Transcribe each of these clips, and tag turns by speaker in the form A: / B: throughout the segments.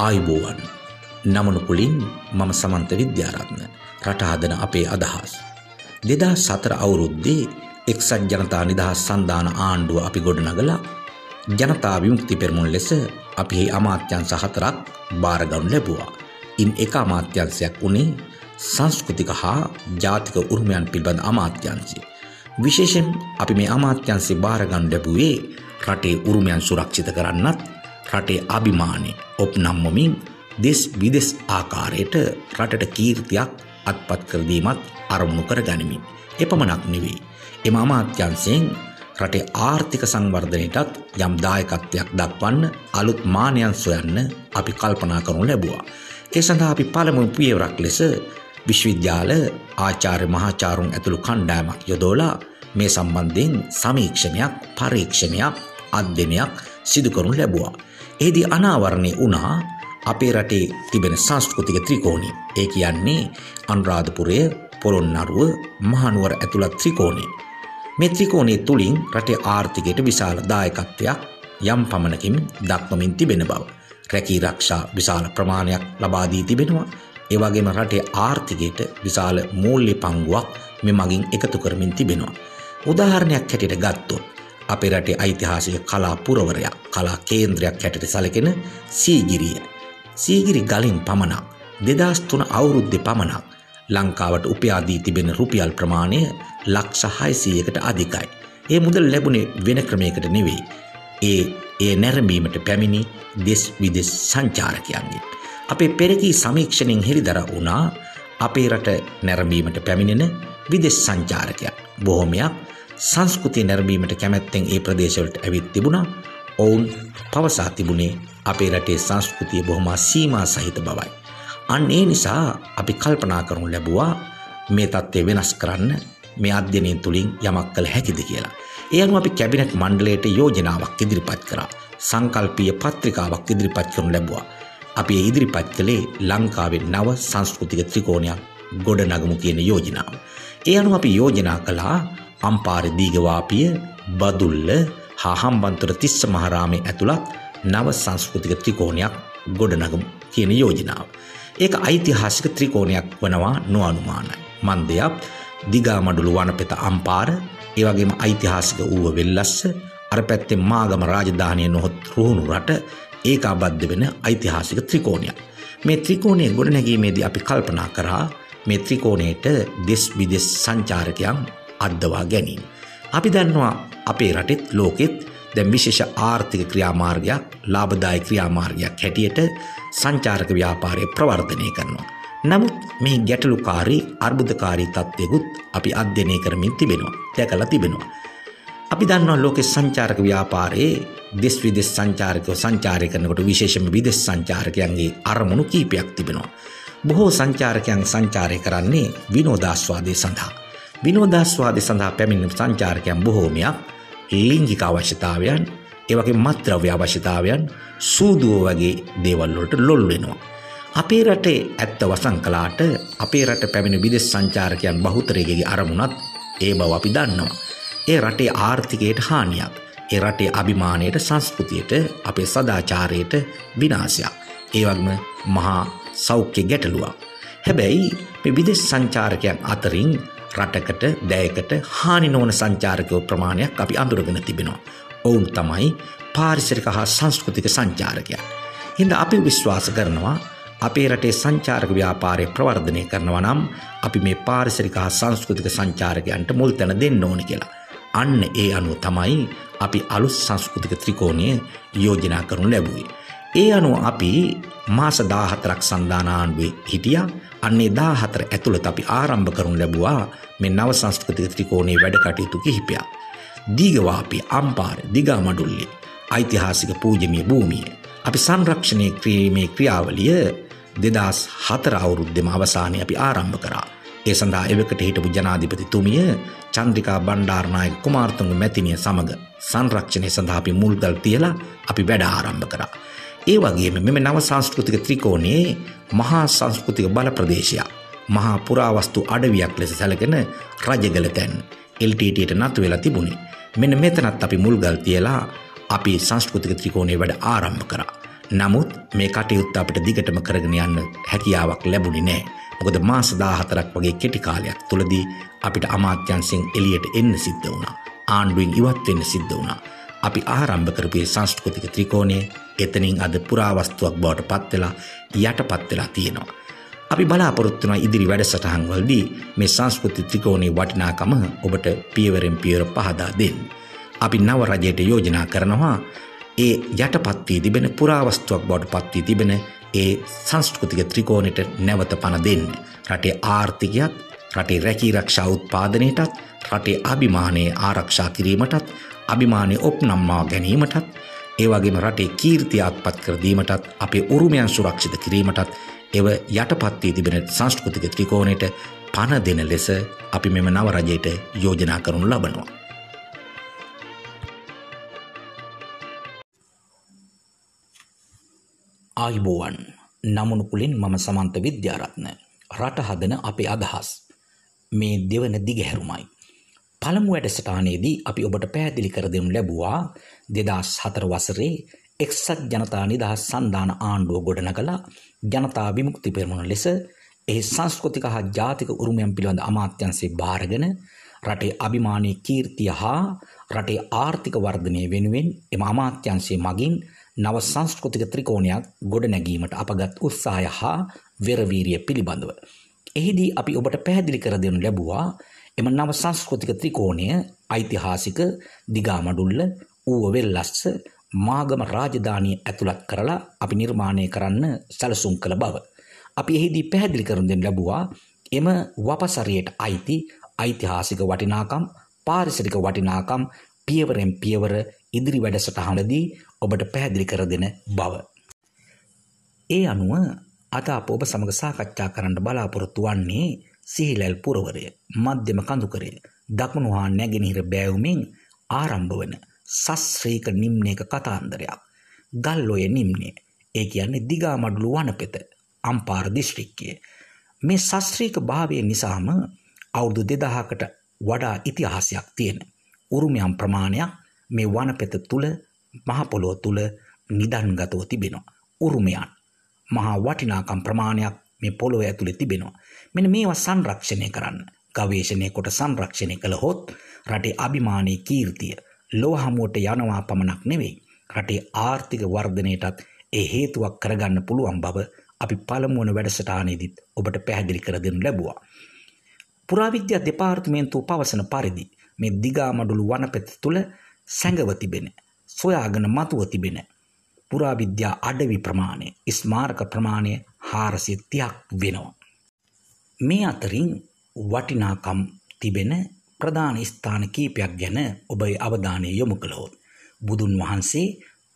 A: ආයුබෝවන් නමනු පුලින් මම සමන්ත විද්‍යාරත්න රට හදන අපේ අදහස්. දෙදා සතර අවුරුද්දේ එක්සත් ජනතා නිදහස් සන්ධාන ආණ්ඩුව අපි ගොඩනගලා ජනතා විමුක්ති පෙරමුණ ලෙස අපි අමාත්‍යංශ හතරක් භාරගනු ලැබුවා. ඉන් එක අමාත්‍යංශයක් වුණේ සංස්කෘතික හා ජාතික උරුමයන් පිළිබඳ අමාත්‍යංශය. විශේෂයෙන් අපි මේ අමාත්‍යංශය භාරගනු ලැබුවේ රටේ උරුමයන් සුරක්ෂිත කරන්නත් රටේ අභිමානය ඔප් නම්මමින් දෙස් විදෙස් ආකාරයට රටට කීර්තියක් අත්පත් කරදීමත් අරමුණු කර ගනිමින්. එපමණක් නෙවෙයි. එම අමාත්‍යන්සයෙන් රටේ ආර්ථික සංවර්ධනයටත් යම් දායකත්වයක් දක්වන්න අලුත් මානයන් සොයන්න අපි කල්පනා කරනු ලැබුවා. ඒ සඳහා අපි පළමු පියවරක් ලෙස විශ්වවිද්‍යාල ආචාර්ය මහාචාරුන් ඇතුළු කණ්ඩායමක් යොදෝලා මේ සම්බන්ධයෙන් සමීක්ෂණයක් පරීක්ෂණයක් අධ්‍යනයක් සිදු කරනු ලැබුවා. එහිදී අනාවරණය වුණා අපේ රටේ තිබෙන සංස්කෘතික ත්‍රිකෝණය. ඒ කියන්නේ අනුරාධපුරය, පොළොන්නරුව, මහනුවර ඇතුළත් ත්‍රිකෝණය. මේ ත්‍රිකෝණය තුලින් රටේ ආර්ථිකයට විශාල දායකත්වයක් යම් පමණකින් දක්වමින් තිබෙන බව. රැකී රක්ෂා විශාල ප්‍රමාණයක් ලබා දී තිබෙනවා. ඒ වගේම රටේ ආර්ථිකයට විශාල මූල්‍ය පංගුවක් මේ මගින් එකතු කරමින් තිබෙනවා. උදාහරණයක් හැටියට ගත්තොත් අපේ රටේ ඓතිහාසික කලා පුරවරයක් කලා කේන්ද්‍රයක් හැටියට සැලකෙන සීගිරිය. සීගිරි ගලින් පමණක් දෙදස් තුන අවුරුද්ධ පමණක් ලංකාවට උපයාදී තිබෙන රුපියල් ප්‍රමාණය ලක්ෂ හයිසීයකට අධිකයි. ඒ මුදල් ලැබුණේ වෙන ක්‍රමයකට නෙවෙයි. ඒ ඒ නැරඹීමට පැමිණි දෙස් විදෙස් සංචාරකයන්ගේ. අපේ පෙරකී සමීක්ෂණයෙන් හෙළිදර වුණා අපේ රට නැරඹීමට පැමිණෙන විදෙස් සංචාරකයන්. බොහොමයක් සංස්කෘතිය නැරඹීමට කැමැත්තෙන් ඒ ප්‍රදේශවලට ඇවිත් තිබුණා. ඔවුන් පවසා තිබුණේ අපේ රටේ සංස්කෘතිය බොහොම සීමා සහිත බවයි. අන්න ඒ නිසා අපි කල්පනා කරනු ලැබුවා මේ தත්ත්වය වෙනස් කරන්න මේ අධ්‍යයනය තුලින් යමක් කළ හැකිද කියලා. ඒ අනුව අපි කැබිනට් මණ්ඩලයට යෝජනාවක් ඉදිරිපත් කරා. සංකල්පීය පත්‍රිකාවක් ඉදිරිපත් කරනු ලැබුවා. අපි ඒ ඉදිරිපත් කළේ ලංකාවේ නව සංස්කෘතික ත්‍රිකෝණයක් ගොඩනගමු කියන යෝජනාව. ඒ අනුව අපි යෝජනා කළා අම්පාර දීගවාපිය බදුල්ල හා හම්බන්තොට තිස්ස මහරාමේ ඇතුළත් නව සංස්කෘතික ත්‍රිකෝණයක් ගොඩනගමු කියන යෝජනාව. ඒක ඓතිහාසික ත්‍රිකෝණයක් වනවා නොඅනුමානයි. මන්දයක් දිගාමඩුළු වනපෙත අම්පාර ඒ වගේම ඓතිහාසික ඌව වෙල්ලස්ස අර පැත්තේ මාගම රාජධානිය නොහොත් රුහුණු රට ඒකාබද්ධ වෙන ඓතිහාසික ත්‍රිකෝණයක්. මේ ත්‍රිකෝණය ගොඩනැගීමේදී අපි කල්පනා කරා මේ ත්‍රිකෝණයට දෙස් විදෙස් සංචාරකයන් අද්දවා ගැනීම. අපි දන්නවා අපේ රටෙත් ලෝකෙත් දැන් විශේෂ ආර්ථික ක්‍රියාමාර්ගයක් ලාභදායක ක්‍රියාමාර්ගයක් හැටියට සංචාරක ව්‍යාපාරය ප්‍රවර්ධනය කරනවා. නමුත් මේ ගැටලුකාරී අර්බුදකාරී තත්ත්වයකුත් අපි අධ්‍යයනය කරමින් තිබෙනවා. දැකලා තිබෙනවා. අපි දන්නවා ලෝකෙ සංචාරක ව්‍යාපාරයේ දෙස් විදෙස් සංචාරකයෝ සංචාරය කරනකොට විශේෂම විදෙස් සංචාරකයන්ගේ අරමුණු කීපයක් තිබෙනවා. බොහෝ සංචාරකයන් සංචාරය කරන්නේ විනෝදාස්වාදය සඳහා. විනෝදාස්වාදය සඳහා පැමිණෙන සංචාරකයන් බොහෝමයක් ලිංගික අවශ්‍යතාවයන් ඒවගේ මත්ද්‍රව්‍ය අවශ්‍යතාවයන් සූදුව වගේ දේවල් වලට ලොල් වෙනවා. අපේ රටේ ඇත්ත වසන් කලාට අපේ රට පැමිණ විදෙස් සංචාරකයන් බහුතරයගේ අරමුණත් ඒ බව අපි දන්නවා. ඒ රටේ ආර්ථිකයට හානියක්. ඒ රටේ අභිමානයට සංස්කෘතියට අපේ සදාචාරයට විනාශයක්. ඒ වගේම මහා සෞඛ්‍ය ගැටලුවක්. හැබැයි මේ විදෙස් සංචාරකයන් අතරින් රටකට දැයකට හානි නොවන සංචාරකයෝ ප්‍රමාණයක් අපි අඳුරගෙන තිබෙනවා. ඔවුන් තමයි පාරිසරික හා සංස්කෘතික සංචාරකයන්. හින්ද අපි විශ්වාස කරනවා අපේ රටේ සංචාරක ව්‍යාපාරය ප්‍රවර්ධනය කරනවා නම් අපි මේ පාරිසරික හා සංස්කෘතික සංචාරකයන්ට මුල් තැන දෙන්න ඕනි කියලා. අන්න ඒ අනුව තමයි අපි අලුත් සංස්කෘතික ත්‍රිකෝණය යෝජනා කරනු ලැබුවේ. ඒ අනුව අපි මාස 14ක් සන්දානාණ්ඩුවේ හිටියා. අන්නේ 14 ඇතුළත අපි ආරම්භ කරනු ලැබුවා මේ නව සංස්කෘතික ත්‍රිකෝණයේ වැඩ කටයුතු කිහිපයක්. දීගවාපිය, අම්පාර, දිගාමඩුල්ලේ, ඓතිහාසික පූජනීය භූමිය. අපි සංරක්ෂණය කිරීමේ ක්‍රියාවලිය 2004 අවුරුද්දේම අවසානයේ අපි ආරම්භ කරා. ඒ සඳහා එවකට හිටපු ජනාධිපතිතුමිය චන්ද්‍රිකා බණ්ඩාරනායක කුමාරතුංග මැතිනිය සමග සංරක්ෂණය සඳහා අපි මුල්ගල් තියලා අපි වැඩ ආරම්භ කරා. ඒ වගේම මෙම නව සංස්කෘතික ත්‍රිකෝණයේ මහා සංස්කෘතික බල ප්‍රදේශයක් මහා පුරාවස්තු අඩවියක් ලෙස සැලකෙන රජගල තැන් LTTට නතු වෙලා තිබුණේ. මෙන්න මෙතනත් අපි මුල්ගල් තියලා අපි සංස්කෘතික ත්‍රිකෝණයේ වැඩ ආරම්භ කරා. නමුත් මේ කටයුත්ත අපිට දිගටම කරගෙන යන්න හැකියාවක් ලැබුණේ නෑ. මොකද මාස 14ක් වගේ කෙටි කාලයක් තුලදී අපිට අමාත්‍යංශයෙන් එළියට එන්න සිද්ධ වුණා. ආණ්ඩුවෙන් ඉවත් වෙන්න සිද්ධ වුණා. අපි ආරම්භ කරපු සංස්කෘතික ත්‍රිකෝණය එතනින් අද පුරාවස්තුවක් බවට පත් වෙලා යටපත් වෙලා තියෙනවා. අපි බලාපොරොත්තු වන ඉදිරි වැඩසටහන් වලදී මේ සංස්කෘති ත්‍රිකෝණයේ වටිනාකම ඔබට පියවරෙන් පියවර පහදා දෙන්න. අපි නව රජයට යෝජනා කරනවා ඒ යටපත් වී තිබෙන පුරාවස්තුවක් බවට පත් වී තිබෙන ඒ සංස්කෘතික ත්‍රිකෝණයට නැවත පණ දෙන්න. රටේ ආර්ථිකයත් රටේ රැකී රක්ෂා උත්පාදනයටත් රටේ අභිමානයේ ආරක්ෂා කිරීමටත් අභිමානය ඔප්නම්මා ගැනීමටත් ඒවගේම රටේ කීර්තිය අත්පත් කර දීමටත් අපේ උරුමයන් සුරක්ෂිත කිරීමටත් එව යටපත් වී තිබෙන සංස්කෘතික ත්‍රිකෝණයට පණ දෙන ලෙස අපි මෙම නව රජයට යෝජනා කරනු ලබනවා. ආයිබෝවන් නමුණුකුලින් මම සමන්ත විද්‍යාරත්න රට හදන අපේ අදහස් මේ දෙවන දිගහැරුමයි. පළමු වැඩසටානයේදී අපි ඔබට පැහැදිලි කර දෙනු ලැබුවා දෙදස් හතර වසරේ එක්සත් ජනතා නිදහස් සන්ධාන ආණ්ඩුව ගොඩනගලා ජනතා විමුක්ති පෙරමුණ ලෙස එහි සංස්කෘතික හා ජාතික උරුමයන් පිළිබඳ අමාත්‍යන්සේ භාරගෙන රටේ අභිමානී කීර්තිය හා රටේ ආර්ථික වර්ධනය වෙනුවෙන් එම අමාත්‍යන්සේ මගින් නව සංස්කෘතික ත්‍රිකෝණයක් ගොඩනැගීමට අපගත් උත්සාහය හා වෙරවීරිය පිළිබඳව. එහිදී අපි ඔබට පැහැදිලි කර දෙනු ලැබුවා එම නව සංස්කෘතික ත්‍රිකෝණය ඓතිහාසික දිගාමඩුල්ල ඌව වෙල්ලස්ස මාගම රාජධානිය ඇතුළත් කරලා අපි නිර්මාණය කරන්න සැලසුම් කළ බව. අපි එහිදී පැහැදිලි කරුන් දෙන්න ලැබුවා එම වපසරියට අයිති ඓතිහාසික වටිනාකම් පාරිසරික වටිනාකම් පියවරෙන් පියවර ඉදිරි වැඩසටහනදී ඔබට පැහැදිලි කර දෙන බව. ඒ අනුව අද අප ඔබ සමග සාකච්ඡා කරන්න බලාපොරොත්තු වන්නේ සිහිලැල් පුරවරය මධ්‍යම කඳුකරය දකුණු හා නැගෙනහිර බෑවුමින් ආරම්භ වන සස්්‍රීක නිම්නයක කතාන්දරයක්. ගල්ලොය නිම්නේ ඒ කියන්නේ දිගාමඩුළු වනපෙත අම්පාර දිශ්‍රික්කය. මේ සස්ත්‍රීක භාවය නිසාම අවුරුදු දෙදහකට වඩා ඉතිහාසයක් තියෙන. උරුමයම් ප්‍රමාණයක් මේ වනපෙත තුළ මහපොළොව තුළ නිදන්ගතව තිබෙනවා. උරුමයන් මහා වටිනාකම් ප්‍රමාණයක් මේ පොළොව ඇතුළේ තිබෙනවා. මෙන්න මේවා සංරක්ෂණය කරන්න. ගවේෂණය කොට සංරක්ෂණය කළ හොත් රටේ අභිමානී කීර්තිය ලොව හමුවට යනවා පමණක් නෙවෙයි. රටේ ආර්ථික වර්ධනයටත් ඒ හේතුවක් කරගන්න පුළුවන් බව අපි පළමුවන වැඩසටානයේදීත් ඔබට පැහැදිලි කර දෙනු ලැබුවා. පුරාවිද්‍යා දෙපාර්තමේන්තුව පවසන පරිදි මේ දිගාමඩුළු වනපෙත තුළ සැඟව තිබෙන සොයාගෙන මතුව තිබෙන පුරාවිද්‍යා අඩවි ප්‍රමාණය ස්මාරක ප්‍රමාණය හාරසිය තියක් වෙනවා. මේ අතරින් වටිනාකම් තිබෙන ප්‍රධාන ස්ථාන කීපයක් ගැන ඔබයි අවධානය යොමු කළහොත්. බුදුන් වහන්සේ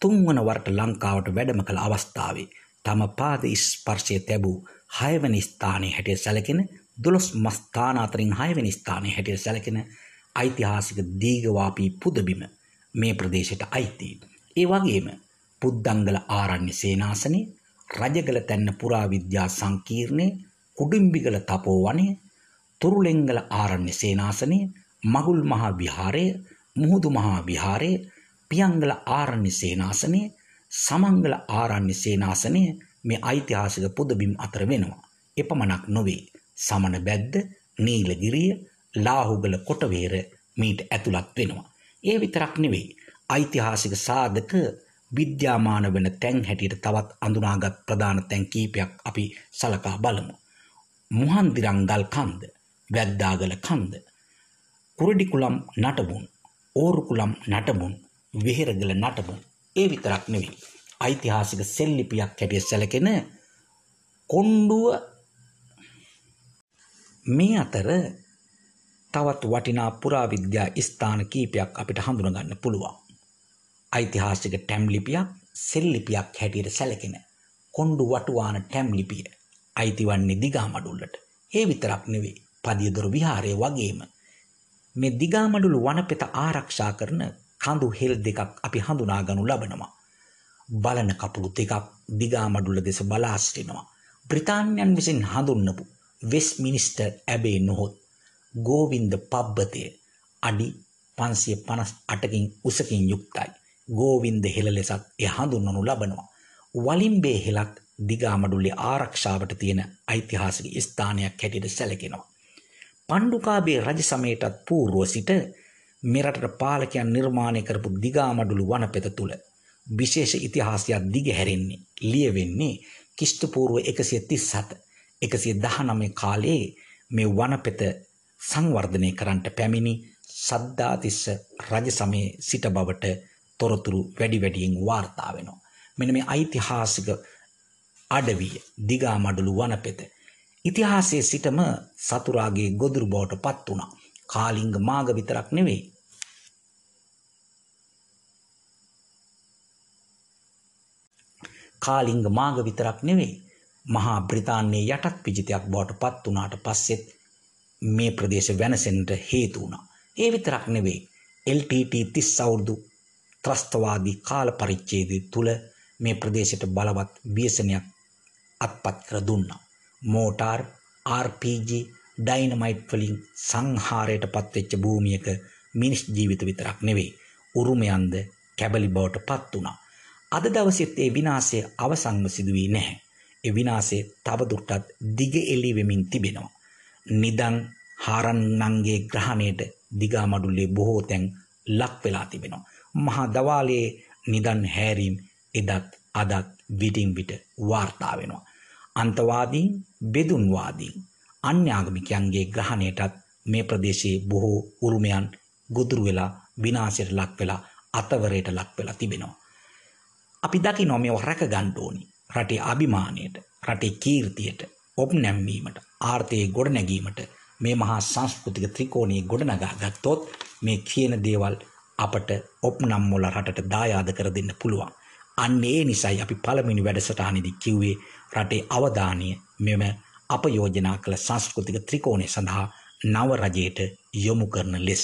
A: තුන්වන වරට ලංකාවට වැඩම කළ අවස්ථාවේ තම පාද ස්පර්ශය තැබූ හයවැනි ස්ථානයේ හැටියට සැලකෙන දොළොස් මස්ථාන අතරින් හයවැනි ස්ථානයේ හැටියට සැලකෙන ඓතිහාසික දීඝවාපී පුදබිම මේ ප්‍රදේශයට අයිති. ඒ වගේම පුද්දංගල ආරණ්‍ය සේනාසනේ, රජගල තැන්න පුරාවිද්‍යා සංකීර්ණය, කුඩුම්බිගල තපෝවනය, තුරුලෙංගල ආරණ්‍ය සේනාසනේ, මගුල් මහා විහාරය, මුහුදු මහා විහාරය, පියංගල ආරණ්‍ය සේනාසනේ, සමංගල ආරණ්‍ය සේනාසනය මේ ඓතිහාසික පුදබිම් අතර වෙනවා. එපමණක් නොවේ. සමන බැද්ද, නීලගිරිය, ලාහුගල කොටවේර මීට ඇතුළත් වෙනවා. ඒ විතරක් නෙවෙයි. ඓතිහාසික සාධක විද්‍යාමාන වෙන තැන් හැටියට තවත් අඳුනාගත් ප්‍රධාන තැන් කීපයක් අපි සලකා බලමු. මුහන්දිරංගල් කන්ද, වැද්දාගල කන්ද, කුරඩිකුලම් නටබුන්, ඕරුකුලම් නටබුන්, වෙහෙරගල නටබුන්. ඒ විතරක් නෙවෙයි. ඓතිහාසික සෙල්ලිපියක් හැටියට සැලකෙන කොණ්ඩුව මේ අතර තවත් වටිනා පුරාවිද්‍යා ස්ථාන කීපයක් අපිට හඳුනගන්න පුළුවන්. ඓතිහාසික ටැම් ලිපියක් සෙල් ලිපියක් හැටියට සැලකෙන කොණ්ඩු වටුවාන ටැම් ලිපිය අයිතිවන්නේ දිගාමඩුල්ලට. ඒ විතරක් නෙවෙයි. පදියදොර විහාරය වගේම මේ දිගාමඩුළු වනපෙත ආරක්ෂා කරන කඳු හෙල් දෙකක් අපි හඳුනා ගනු ලබනවා. බලන කපුළු දෙකක් දිගාමඩුල්ල දෙස බලා සිටිනවා. බ්‍රිතාන්‍යයන් විසින් හඳුන්වපු වෙස් මිනිස්ටර් ඇබේ නොහොත් ගෝවින්ද පබ්බතය අඩි පන්සිය පනස් අටකින් උසකින් යුක්තයි. ගෝවින්ද හෙළ ලෙසත් එය හඳුන්වනු ලබනවා. වලින්බේ හෙලක් දිගාමඩුල්ලේ ආරක්ෂාවට තියෙන ඓතිහාසික ස්ථානයක් හැටියට සැලකෙනවා. පණ්ඩුකාභය රජ සමයටත් පූර්ව සිට මෙරටට පාලකයන් නිර්මාණය කරපු දිගාමඩුළු වනපෙත තුළ විශේෂ ඉතිහාසයක් දිගහැරෙන්නේ ලියවෙන්නේ කිෂ්ටපූර්ව එකසිය තිස්සත එකසිය දහනමය කාලයේ මේ වනපෙත සංවර්ධනය කරන්නට පැමිණි සද්ධාතිස්ස රජ සමයේ සිට බවට තොරතුරු වැඩි වැඩියෙන් වාර්තා වෙනවා. මෙන්න මේ ඓතිහාසික අඩවිය දිගාමඩුළු වනපෙත ඉතිහාසයේ සිටම සතුරාගේ ගොදුරු බවට පත් වුණා. කාලිංග මාග විතරක් නෙවෙයි කාලිංග මාග විතරක් නෙවෙයි මහා බ්‍රිතාන්‍යයේ යටත් පිජිතයක් බවට පත් වුණාට පස්සෙත් මේ ප්‍රදේශ වෙනසෙන්නට හේතු වුණා. ඒ විතරක් නෙවෙයි LTT 30 අවුරුදු ත්‍රස්තවාදී කාල පරිච්ඡේදය තුල මේ ප්‍රදේශයට බලවත් ව්‍යසනයක් අත්පත් කර දුන්නා. මෝටාර් RPG ඩයිනමයිට් වලින් සංහාරයට පත්වෙච්ච භූමියක මිනිස් ජීවිත විතරක් නෙවෙයි උරුමයන්ද කැබලි බවට පත් වුණා. අද දවසෙත් ඒ විනාශය අවසන්ව සිදුවී නැහැ. ඒ විනාශය තවදුරටත් දිග එළි වෙමින් තිබෙනවා. නිදන් හාරන්නන්ගේ ග්‍රහණයට දිගාමඩුල්ලේ බොහෝ තැන් ලක් වෙලා තිබෙනවා. මහා දවාලයේ නිදන් හැරීම් එදත් අදත් විටින් විට වාර්තා වෙනවා. අන්තවාදීන් බෙදුන්වාදීන් අන්‍යාගමිකයන්ගේ ග්‍රහණයටත් මේ ප්‍රදේශයේ බොහෝ උරුමයන් ගොදුරු වෙලා විනාශයට ලක් වෙලා අතවරයට ලක් වෙලා තිබෙනවා. අපි දකිනවා මේව රැක ගන්න ඕනි. රටේ අභිමානයට, රටේ කීර්තියට, ඔප් නැම්වීමට, ආර්ථිකය ගොඩනැගීමට මේ මහා සංස්කෘතික ත්‍රිකෝණයේ ගොඩනගා ගත්තොත් මේ කියන දේවල් අපට ඔප් නම් වල රටට දායාද කර දෙන්න පුළුවන්. අන්න ඒ නිසයි අපි පළවෙනි වැඩසටහනේදී කිව්වේ රටේ අවධානය මෙම අප යෝජනා කළ සංස්කෘතික ත්‍රිකෝණය සඳහා නව රජයට යොමු කරන ලෙස.